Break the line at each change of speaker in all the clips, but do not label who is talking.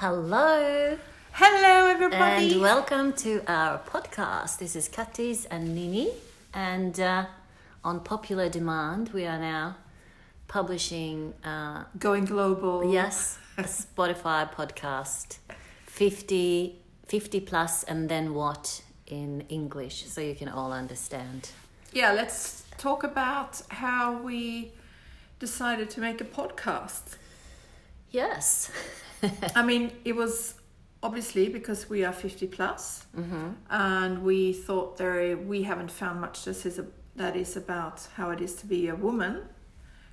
Hello
Hello, everybody.
and welcome to our podcast. This is Katis and Nini, and uh, on popular demand, we are now publishing, uh,
Going global.
yes, a Spotify podcast, 50, 50 plus, and then what in English, so you can all understand.
Yeah, let's talk about how we decided to make a podcast.
Yes,
I mean, it was obviously because we are 50 plus, and we thought there we haven't found much that is, a, that is about how it is to be a woman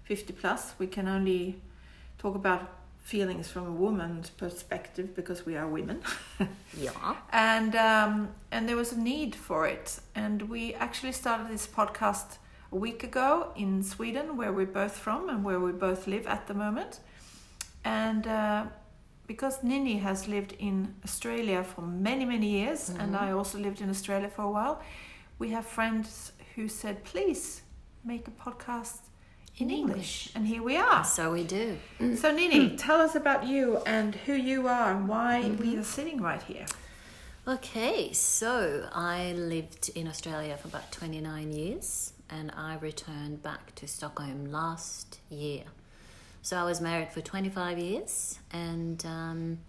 50 plus. We can only talk about feelings from a woman's perspective because we are women.
yeah,
and um, and there was a need for it. And we actually started this podcast a week ago in Sweden, where we're both from and where we both live at the moment. And uh, because Nini has lived in Australia for many many years, and mm-hmm. I also lived in Australia for a while, we have friends who said, "Please make a podcast." In
In
English.
English.
and here we are.
so we do.
So, Nini, tell us about you and who you are and why mm-hmm. we are sitting right here.
Okay, so I lived in Australia for about 29 years and I returned back to Stockholm last year. So I was married for 25 years and um,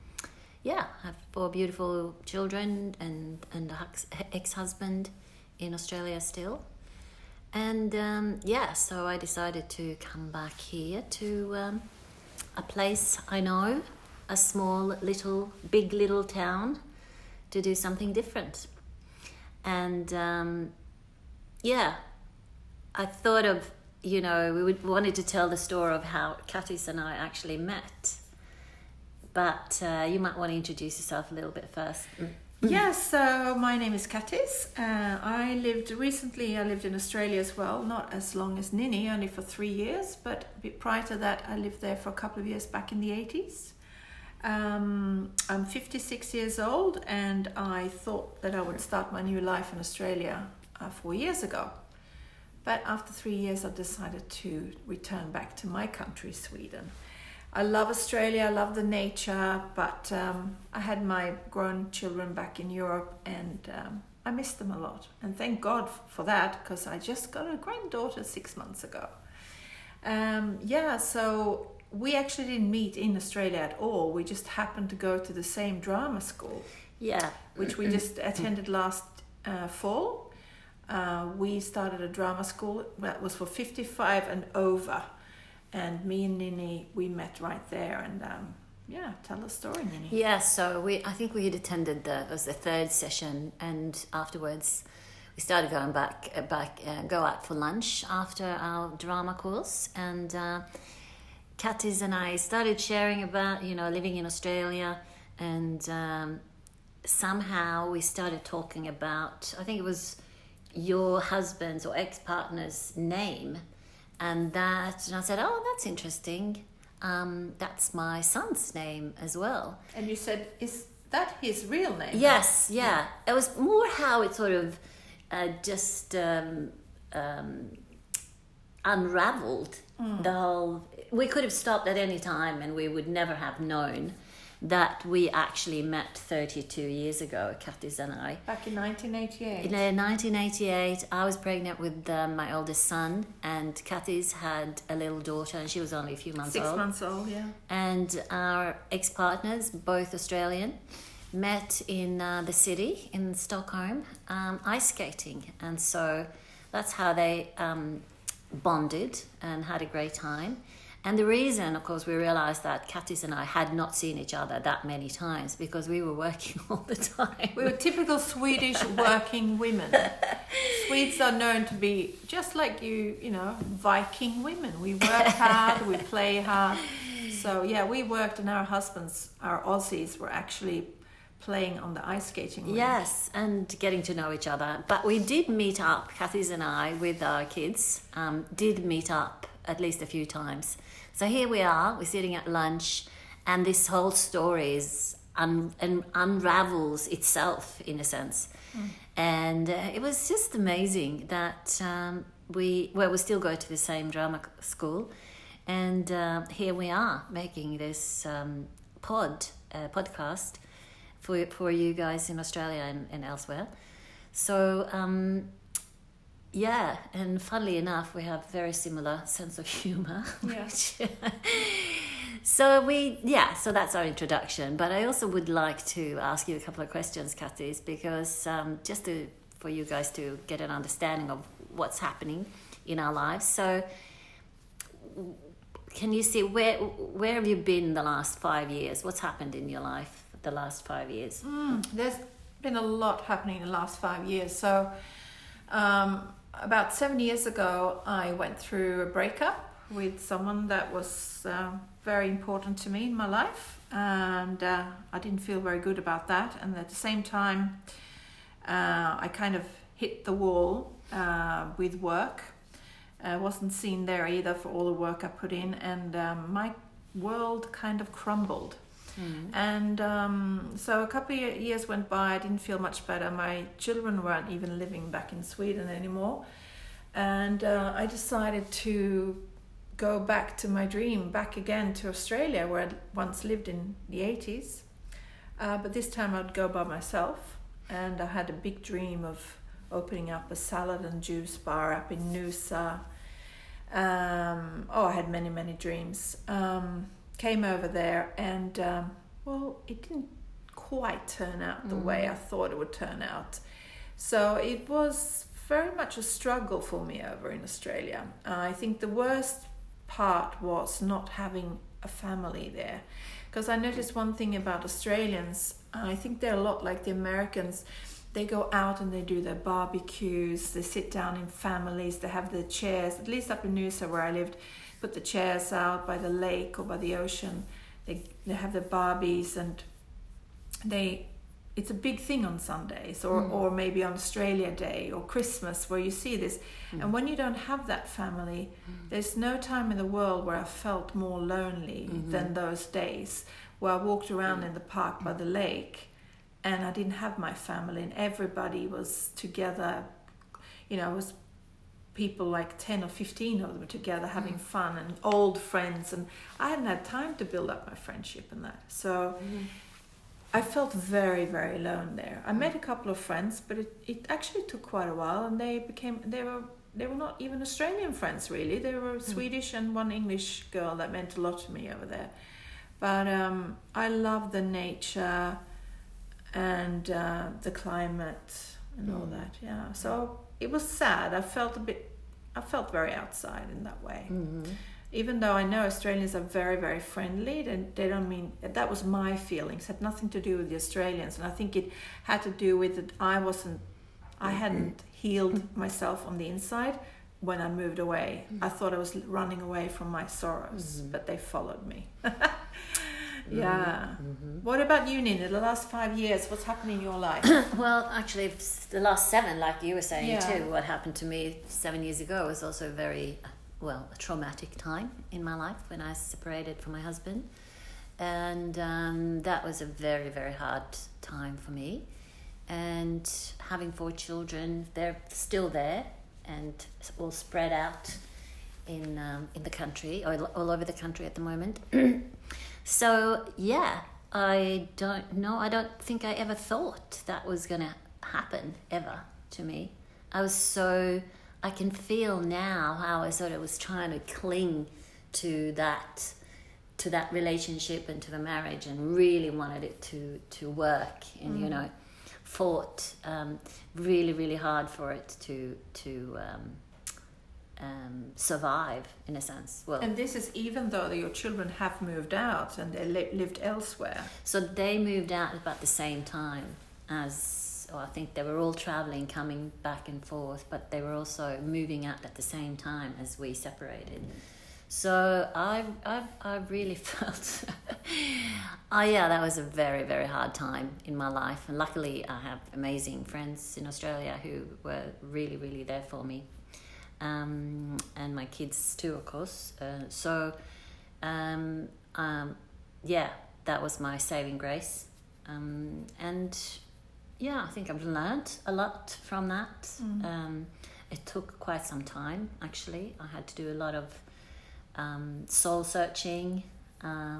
yeah, I have four beautiful children and, and a ex husband in Australia still. And um, yeah, so I decided to come back here to um, a place I know, a small little, big little town to do something different. And um, yeah, I thought of, you know, we would, wanted to tell the story of how Katis and I actually met. But uh, you might want to introduce yourself a little bit first.
Yes, so my name is Katis. Uh, I lived recently, I lived in Australia as well, not as long as Nini, only for three years, but prior to that, I lived there for a couple of years back in the 80s. Um, I'm 56 years old, and I thought that I would start my new life in Australia uh, four years ago. But after three years, I decided to return back to my country, Sweden. I love Australia, I love the nature, but um, I had my grown children back in Europe and um, I missed them a lot. And thank God for that because I just got a granddaughter six months ago. Um, yeah, so we actually didn't meet in Australia at all. We just happened to go to the same drama school,
Yeah.
which we just attended last uh, fall. Uh, we started a drama school that was for 55 and over. And me and Nini we met right there and um, yeah tell the story Nini.
Yeah, so we I think we had attended the it was the third session, and afterwards we started going back back uh, go out for lunch after our drama course, and uh, and I started sharing about you know living in Australia, and um, somehow we started talking about I think it was your husband's or ex partner's name, and that and I said, oh that's interesting. Um, that's my son's name as well.
and you said is that his real name
Yes, yeah. It was more how it sort of uh, just um, um, unraveled the whole. We could have stopped at any time and we would never have known that we actually met 32 years ago, Katis and I.
back in 1988
In uh, 1988, I was pregnant with um, my oldest son, and Katis had a little daughter, and she was only a few months
six
old
months old yeah
and our ex partners, both Australian, met in uh, the city in Stockholm um, ice skating. And so that's how they um, bonded and had a great time. And the reason, of course, we realized that Katis and I had not seen each other that many times because we were working all the time.
we were typical Swedish working women Swedes are known to be just like you you know Viking women we work hard we play hard so yeah we worked and our husbands our Aussies were actually playing on the ice skating rink.
Yes, and getting to know each other. But we did meet up, Katis and I, with our kids, um, did meet up at least a few times. So here we are, we're sitting at lunch, and this whole story is un- un- unravels itself in a sense. And uh, it was just amazing that um, we, well, we still go to the same drama school, and uh, here we are making this um, pod uh, podcast for for you guys in Australia and, and elsewhere. So um, yeah, and funnily enough, we have very similar sense of humor.
Yes.
so we yeah, so that's our introduction. But I also would like to ask you a couple of questions, Katis, because um, just to for you guys to get an understanding of what's happening in our lives. So can you see where where have you been the last five years? What's happened in your life the last five years?
Mm, there's been a lot happening in the last five years. So, um, about seven years ago, I went through a breakup with someone that was uh, very important to me in my life, and uh, I didn't feel very good about that. And at the same time, uh, I kind of hit the wall uh, with work I wasn't seen there either for all the work I put in, and um, my world kind of crumbled. Mm. And um, so a couple of years went by. I didn't feel much better. My children weren't even living back in Sweden anymore, and uh, I decided to go back to my dream, back again to Australia, where I once lived in the 80s. Uh, but this time I'd go by myself, and I had a big dream of opening up a salad and juice bar up in Noosa um, oh, I had many, many dreams. Um, came over there, and um, well, it didn't quite turn out the mm. way I thought it would turn out. So it was very much a struggle for me over in Australia. Uh, I think the worst part was not having a family there. Because I noticed one thing about Australians, I think they're a lot like the Americans they go out and they do their barbecues, they sit down in families, they have the chairs, at least up in Noosa where I lived, put the chairs out by the lake or by the ocean. They, they have the barbies and they it's a big thing on Sundays or, mm. or maybe on Australia Day or Christmas where you see this. Mm. And when you don't have that family, mm. there's no time in the world where I felt more lonely mm-hmm. than those days where I walked around in the park by the lake and I didn't have my family, and everybody was together. You know, it was people like 10 or 15 of them together having mm. fun and old friends and i hadn't had time to build up my friendship and that so mm. i felt very very alone there i met a couple of friends but it, it actually took quite a while and they became they were they were not even australian friends really they were mm. swedish and one english girl that meant a lot to me over there but um, i love the nature and uh, the climate and all mm. that. Yeah. So it was sad. I felt a bit. I felt very outside in that way. Mm-hmm. Even though I know Australians are very, very friendly, they, they don't mean that was my feelings. It had nothing to do with the Australians, and I think it had to do with that I wasn't, I hadn't healed myself on the inside when I moved away. I thought I was running away from my sorrows, mm-hmm. but they followed me. Yeah. Mm-hmm. What about you, Nina? The last five years, what's happened in your life?
well, actually, the last seven, like you were saying yeah. too, what happened to me seven years ago was also very, well, a traumatic time in my life when I separated from my husband. And um, that was a very, very hard time for me. And having four children, they're still there and all spread out in um, in the country, all, all over the country at the moment. So, yeah, I don't know. I don't think I ever thought that was going to happen ever to me. I was so, I can feel now how I sort of was trying to cling to that to that relationship and to the marriage and really wanted it to to work and mm. you know fought um, really really hard for it to to um, um, survive in a sense.
Well, and this is even though your children have moved out and they li- lived elsewhere.
So they moved out about the same time as, or I think they were all traveling, coming back and forth, but they were also moving out at the same time as we separated. So I, I, I really felt, oh yeah, that was a very, very hard time in my life. And luckily, I have amazing friends in Australia who were really, really there for me um, and my kids too, of course. Uh, so, um, um, yeah, that was my saving grace. Um, and yeah, I think I've learned a lot from that. Mm. it took quite some time, actually. I had to do a lot of um, soul searching. Uh,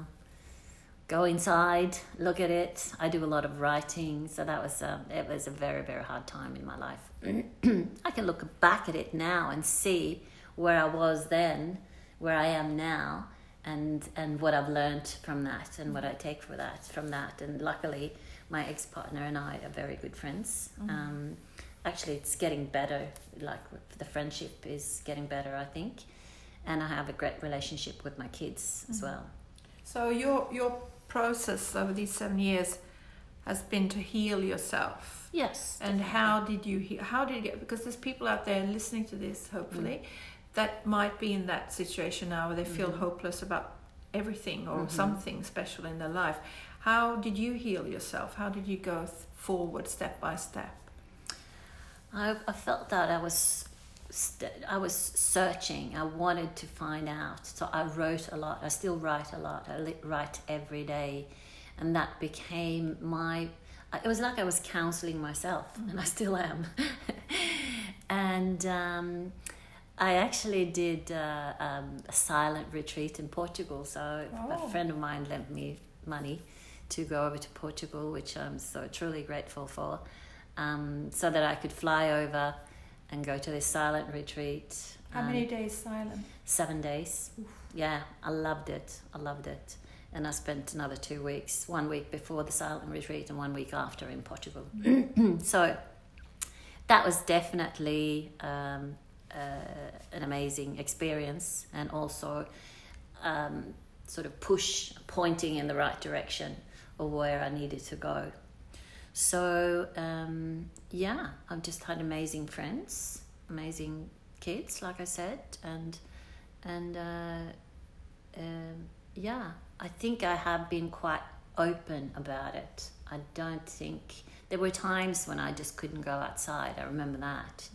go inside, look at it. I do a lot of writing, so that was a, it was a very very hard time in my life. I can look back at it now and see where I was then, where I am now, and and what I've learned from that and what I take for that from that. And luckily, my ex partner and I are very good friends.
Mm.
Um, actually, it's getting better. Like the friendship is getting better, I think, and I have a great relationship with my kids as
Mm.
well.
So your your process over these seven years has been to heal yourself.
Yes.
And how did you he- how did you get because there's people out there listening to this hopefully that might be in that situation now where they feel
Mhm.
hopeless about everything or
Mhm.
something special in their life. How did you heal yourself? How did you go th- forward step by step?
I, I felt that I was st- I was searching. I wanted to find out. So I wrote a lot. I still write a lot. I li- write every day, and that became my. It was like I was counseling myself, and I still am. and um, I actually did uh, um, a silent retreat in Portugal. So
Oh.
a friend of mine lent me money to go over to Portugal, which I'm so truly grateful for um, so that I could fly over and go to this silent retreat.
How
um,
many days silent?
Seven days. Yeah, I loved it. I loved it. And I spent another two weeks, one week before the silent retreat and one week after in Portugal. so that was definitely um, uh, an amazing experience and also um, sort of push, pointing in the right direction of where I needed to go. So um, yeah, I've just had amazing friends, amazing kids, like I said, and and uh, um, yeah, I think I have been quite open about it. I don't think there were times when I just couldn't go outside. I remember that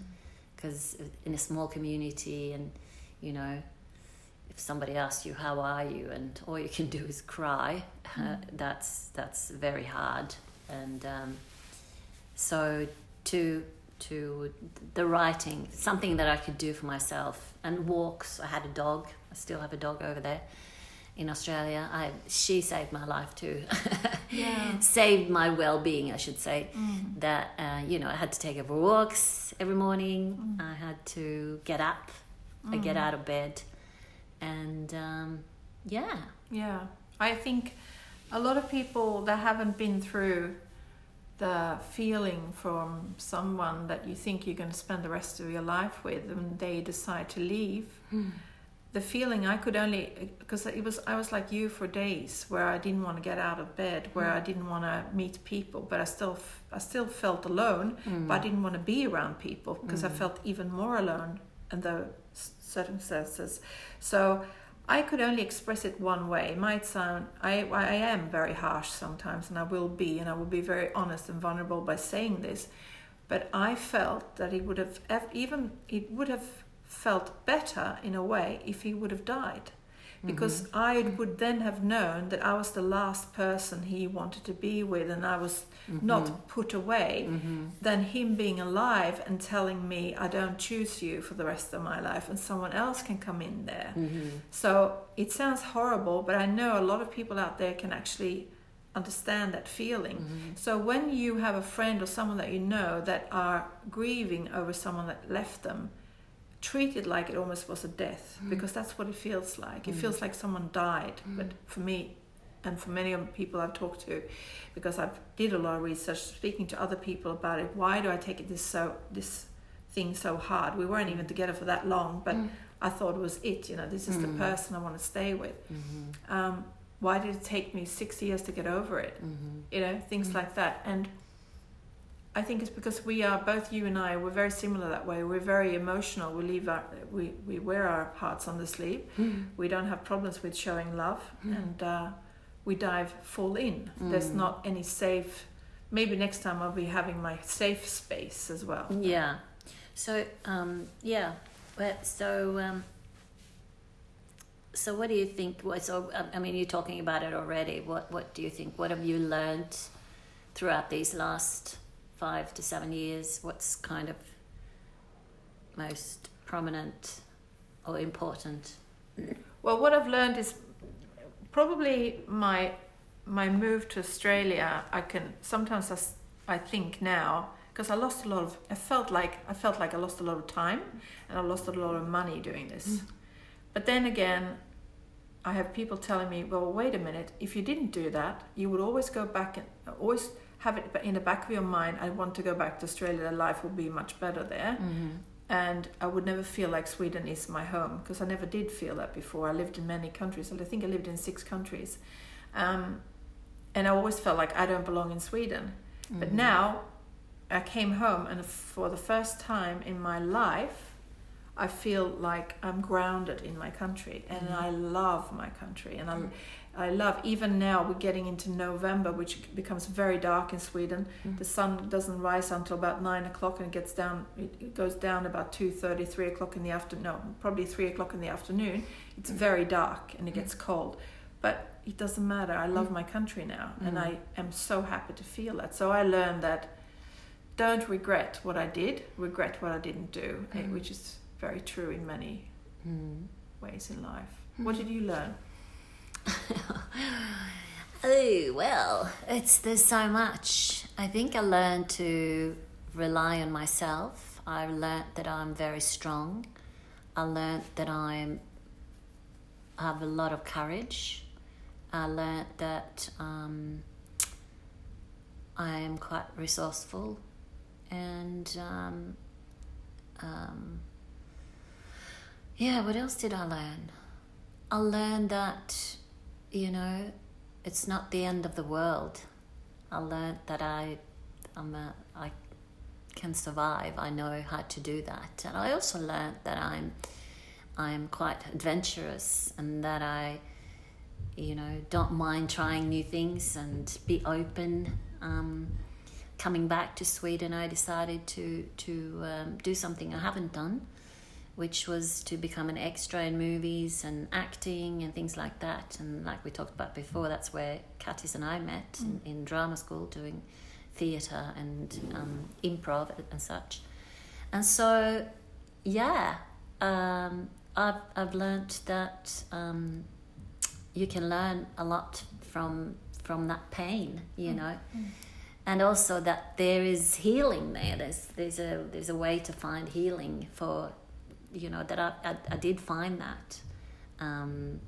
because in a small community, and you know, if somebody asks you how are you, and all you can do is cry, uh, that's that's very hard. And um, so to to the writing, something that I could do for myself, and walks. I had a dog. I still have a dog over there in Australia. I she saved my life too.
Yeah.
saved my well-being, I should say.
Mm.
That uh, you know, I had to take her for walks every morning.
Mm.
I had to get up. I get out of bed, and um, yeah,
Yeah, I think a lot of people that haven't been through the feeling from someone that you think you're going to spend the rest of your life with, and they decide to leave. Hmm. The feeling I could only because it was I was like you for days where I didn't want to get out of bed, where hmm. I didn't want to meet people, but I still I still felt alone, hmm. but I didn't want to be around people because I felt even more alone in the circumstances. So I could only express it one way. It might sound I I am very harsh sometimes, and I will be, and I will be very honest and vulnerable by saying this. But I felt that it would have even it would have felt better in a way if he would have died, because mm-hmm. I would then have known that I was the last person he wanted to be with, and I was mm-hmm. not put away. Mm-hmm. Than him being alive and telling me I don't choose you for the rest of my life, and someone else can come in there. So it sounds horrible, but I know a lot of people out there can actually understand that feeling. So when you have a friend or someone that you know that are grieving over someone that left them, treat it like it almost was a death mm. because that's what it feels like. It mm. feels like someone died. Mm. But for me, and for many of the people I've talked to, because I've did a lot of research, speaking to other people about it. Why do I take it this so this thing so hard? We weren't even together for that long, but I thought it was it. You know, this is the person I want to stay with. Mm-hmm. Um, why did it take me six years to get over it? Mm-hmm. You know, things like that. And I think it's because we are both you and I. We're very similar that way. We're very emotional. We leave our we we wear our hearts on the sleeve. We don't have problems with showing love, and uh, we dive full in. There's not any safe. Maybe next time I'll be having my safe space as well.
Yeah. So um, yeah. Well, so um, so what do you think? So I- I mean, you're talking about it already. What what do you think? What have you learned throughout these last five to seven years? What's kind of most prominent or important?
Well, what I've learned is probably my my move to Australia, I can sometimes I, I think now because I lost a lot of. I felt like I felt like I lost a lot of time and I lost a lot of money doing this. Mm. But then again, I have people telling me, "Well, wait a minute. If you didn't do that, you would always go back and always have it in the back of your mind. I want to go back to Australia. Life will be much better there."
Mm-hmm.
and I would never feel like Sweden is my home because I never did feel that before. I lived in many countries, and I think I lived in six countries, um, and I always felt like I don't belong in Sweden.
Mm-hmm.
But now, I came home, and for the first time in my life, I feel like I'm grounded in my country, and
Mhm.
I love my country, and I.
Mm.
I love even now we're getting into November, which becomes very dark in Sweden.
Mm.
The sun doesn't rise until about nine o'clock, and it gets down. It goes down about two thirty, three o'clock in the afternoon. No, probably three o'clock in the afternoon. It's very dark and it gets cold, but it doesn't matter. I love my country now, and
Mm.
I am so happy to feel that. So I learned that don't regret what I did, regret what I didn't do, eh,
Mm.
which is very true in many
Mm.
ways in life. What did you learn?
Oh well, it's there's so much. I think I learned to rely on myself. I learned that I'm very strong. I learned that I'm I have a lot of courage. I learned that um, I am quite resourceful, and um, um, yeah. What else did I learn? I learned that you know it's not the end of the world. I learned that I, I'm a, I can survive. I know how to do that, and I also learned that I'm, I'm quite adventurous, and that I, you know, don't mind trying new things and be open. Um, coming back to Sweden, I decided to to um, do something I haven't done, which was to become an extra in movies and acting and things like that. And like we talked about before, that's where Katis and I met in, in drama school doing theatre and um, improv and such. And so, yeah, um, I've, I've learnt that um, you can learn a lot from from that pain, you know and also that there is healing there. There's there's a there's a way to find healing for, you know, that I I, I did find that, um,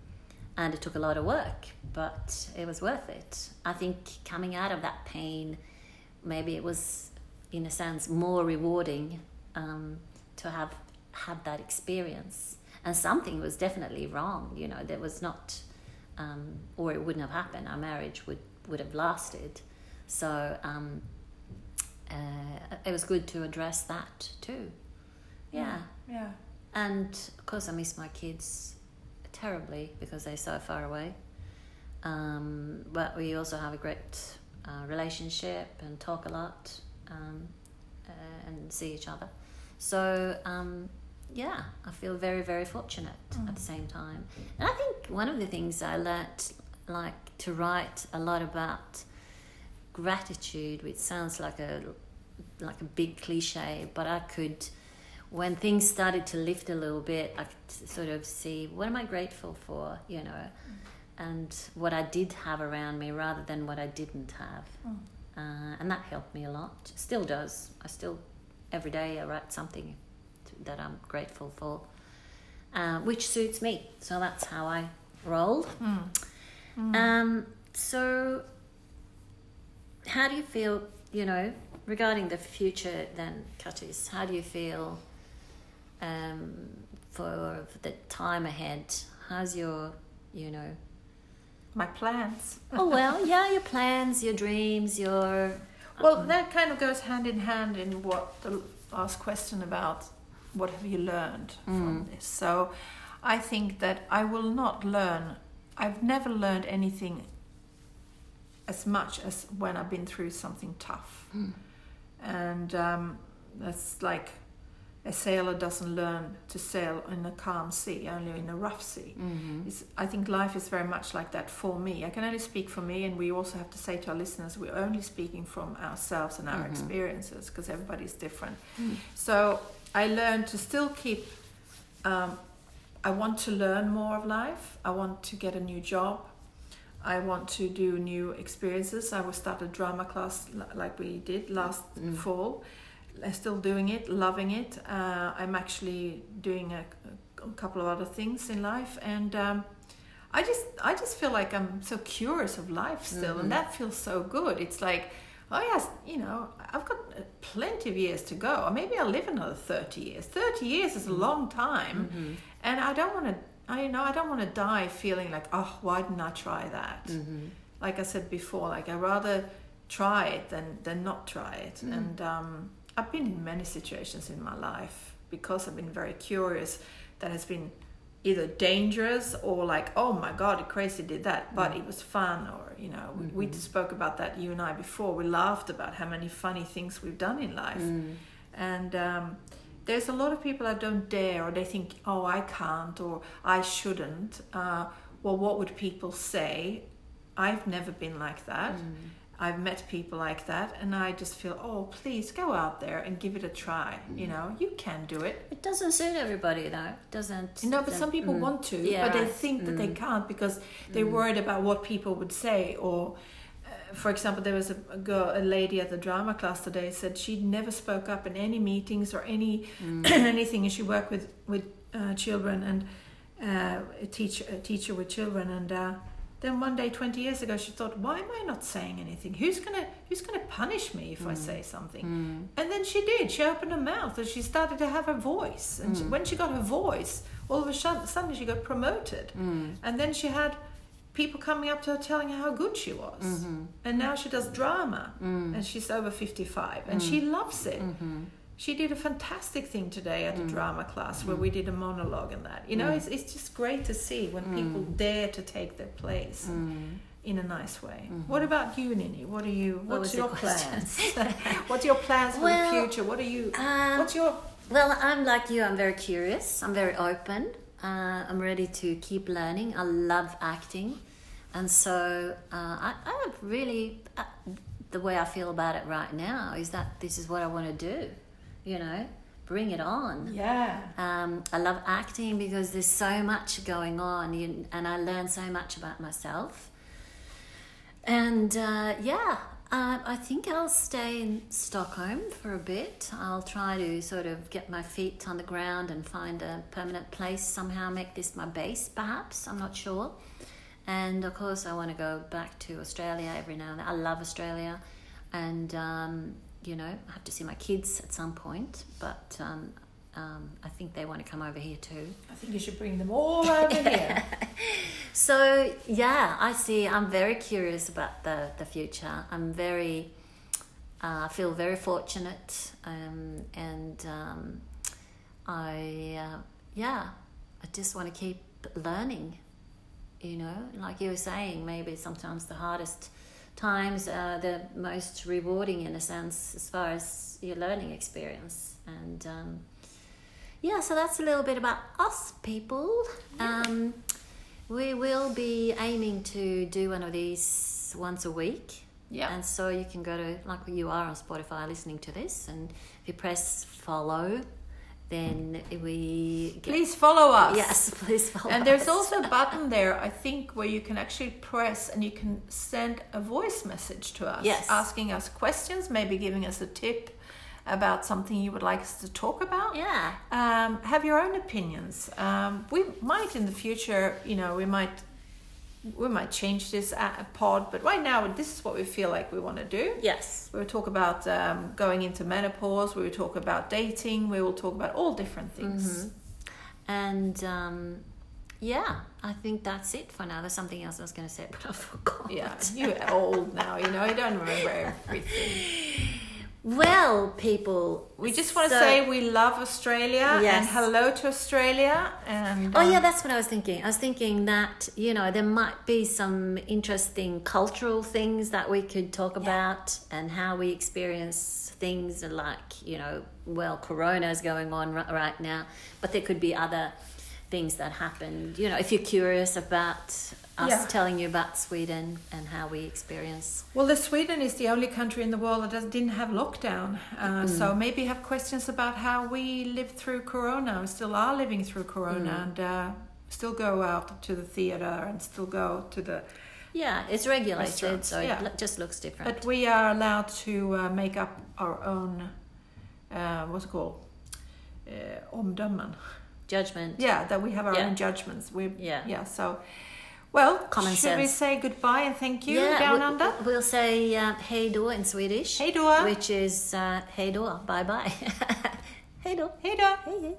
and it took a lot of work, but it was worth it. I think coming out of that pain, maybe it was, in a sense, more rewarding um, to have had that experience. And something was definitely wrong. You know, there was not, um, or it wouldn't have happened. Our marriage would would have lasted. So um, uh, it was good to address that too. Yeah.
Yeah.
And of course, I miss my kids terribly because they're so far away. Um, but we also have a great uh, relationship and talk a lot um, uh, and see each other. So, um, yeah, I feel very, very fortunate at the same time. And I think one of the things I learnt, like to write a lot about gratitude, which sounds like a like a big cliche, but I could, when things started to lift a little bit, I could sort of see what am I grateful for, you know, and what I did have around me rather than what I didn't have,
Mm.
uh, and that helped me a lot. Still does. I still every day I write something that I'm grateful for, uh, which suits me. So that's how I roll.
Mm.
Um, so, how do you feel, you know, regarding the future then, Katis? How do you feel um, for the time ahead? How's your, you know,
My plans.
oh, well, yeah, your plans, your dreams, your.
Well, that kind of goes hand in hand in what the last question about what have you learned from
Mm.
this. So I think that I will not learn, I've never learned anything as much as when I've been through something tough.
Mm.
And um, that's like a sailor doesn't learn to sail in a calm sea, only in a rough sea.
Mhm.
It's, I think life is very much like that for me. I can only speak for me, and we also have to say to our listeners, we're only speaking from ourselves and our
Mhm.
experiences because everybody's different.
Mm.
So I learned to still keep. Um, I want to learn more of life. I want to get a new job. I want to do new experiences. I will start a drama class like we did last
Mm.
fall. I'm still doing it, loving it. Uh, I'm actually doing a, a couple of other things in life, and um, I just I just feel like I'm so curious of life still,
Mhm.
and that feels so good. It's like, oh yes, you know, I've got uh, plenty of years to go, or maybe I'll live another thirty years. Thirty years is a long time,
Mhm.
and I don't want to. I you know I don't want to die feeling like oh why didn't I try that?
Mhm.
Like I said before, like I rather try it than than not try it.
Mm.
And um, I've been in many situations in my life because I've been very curious that has been either dangerous or like oh my god crazy did that but
Mm.
it was fun or you know we, we
Mhm.
spoke about that you and i before we laughed about how many funny things we've done in life
Mm.
and um, there's a lot of people that don't dare or they think oh i can't or i shouldn't uh, well what would people say i've never been like that
Mm.
I've met people like that and i just feel oh please go out there and give it a try you know you can do it
It doesn't suit everybody though. It doesn't.
no, but some people
Mm.
want to,
Yeah,
but they think that they
Mm.
can't because they're
Mm.
worried about what people would say. Or, uh, for example, there was a, a girl, a lady at the drama class today said she'd never spoke up in any meetings or any
Mm.
anything. And she worked with with uh, children and uh, a teacher a teacher with children. And uh, then one day, twenty years ago, she thought, why am I not saying anything? Who's gonna who's gonna punish me if I
Mm.
say something?
Mm.
And then she did. She opened her mouth and she started to have a voice. And she,
Mm.
when she got her voice, all of a sudden, suddenly she got promoted.
Mm.
And then she had people coming up to her telling her how good she was.
Mhm.
And now she does drama.
Mm.
And she's over 55 and
Mm.
she loves it.
Mhm.
She did a fantastic thing today at the
Mm.
drama class where
Mm.
we did a monologue and that. You know,
Mm.
it's, it's just great to see when people
Mm.
dare to take their place
Mm.
in a nice way.
Mhm.
What about you, Nini? What are you? What's
the
your plans? what's your plans for
Well,
the future? What are you?
Um,
What's your
Well, I'm like you. I'm very curious. I'm very open. Uh, I'm ready to keep learning. I love acting, and so uh, I, I have really uh, the way I feel about it right now is that this is what I want to do. You know, bring it on.
Yeah.
Um, I love acting because there's so much going on, you, and I learn so much about myself. And uh, yeah, uh, I think I'll stay in Stockholm for a bit. I'll try to sort of get my feet on the ground and find a permanent place somehow, make this my base perhaps. I'm not sure. And of course, I want to go back to Australia every now and then. I love Australia. And, um, you know, I have to see my kids at some point, but um, um, I think they want to come over here too.
I think you should bring them all over here.
So yeah, I see. I'm very curious about the the future. I'm very, uh, I feel very fortunate, um, and um, I uh, yeah, I just want to keep learning. You know, like you were saying, maybe sometimes the hardest times are the most rewarding in a sense, as far as your learning experience, and. Um, yeah, so that's a little bit about us people. Um, we will be aiming to do one of these once a week.
Yeah.
And so you can go to, like you are on Spotify listening to this, and if you press follow, then we get.
Please follow us.
Yes, please follow.
And there's
us.
also a button there, I think, where you can actually press and you can send a voice message to us,
Yes.
asking us questions, maybe giving us a tip about something you would like us to talk about.
Yeah.
Um, have your own opinions. Um, we might in the future, you know, we might we might change this a- pod, but right now this is what we feel like we want to do.
Yes.
We will talk about um, going into menopause. We will talk about dating. We will talk about all different things.
Mhm. And um, yeah, I think that's it for now. There's something else I was going to say, but I forgot.
Yeah, you're old now. You know, you don't remember everything.
Well, people,
We just want to
so-
say we love Australia and hello to Australia. And
Oh
um,
yeah, that's what I was thinking. I was thinking that you know there might be some interesting cultural things that we could talk about and how we experience things like you know well Corona is going on ri- right now, but there could be other things that happened. You know, if you're curious about us
Yeah.
telling you about Sweden and how we experience.
Well, the Sweden is the only country in the world that does, didn't have lockdown. Uh,
Mm.
So maybe have questions about how we lived through Corona, we still are living through Corona,
Mm.
and uh, still go out to the theater and still go to the
Yeah, it's regulated, so
yeah.
it just looks different.
But we are allowed to uh, make up our own, uh, what's it called? Uh, omdömen.
Judgment.
Yeah, that we have our
Yeah.
own judgments. We
Yeah.
yeah. So, well,
Common
should we say goodbye and thank you
yeah,
down
we-
under?
We'll say uh, hej då in Swedish.
Hej då.
Which is uh, hej då, bye bye. hej då.
Hej då.
Hej hej.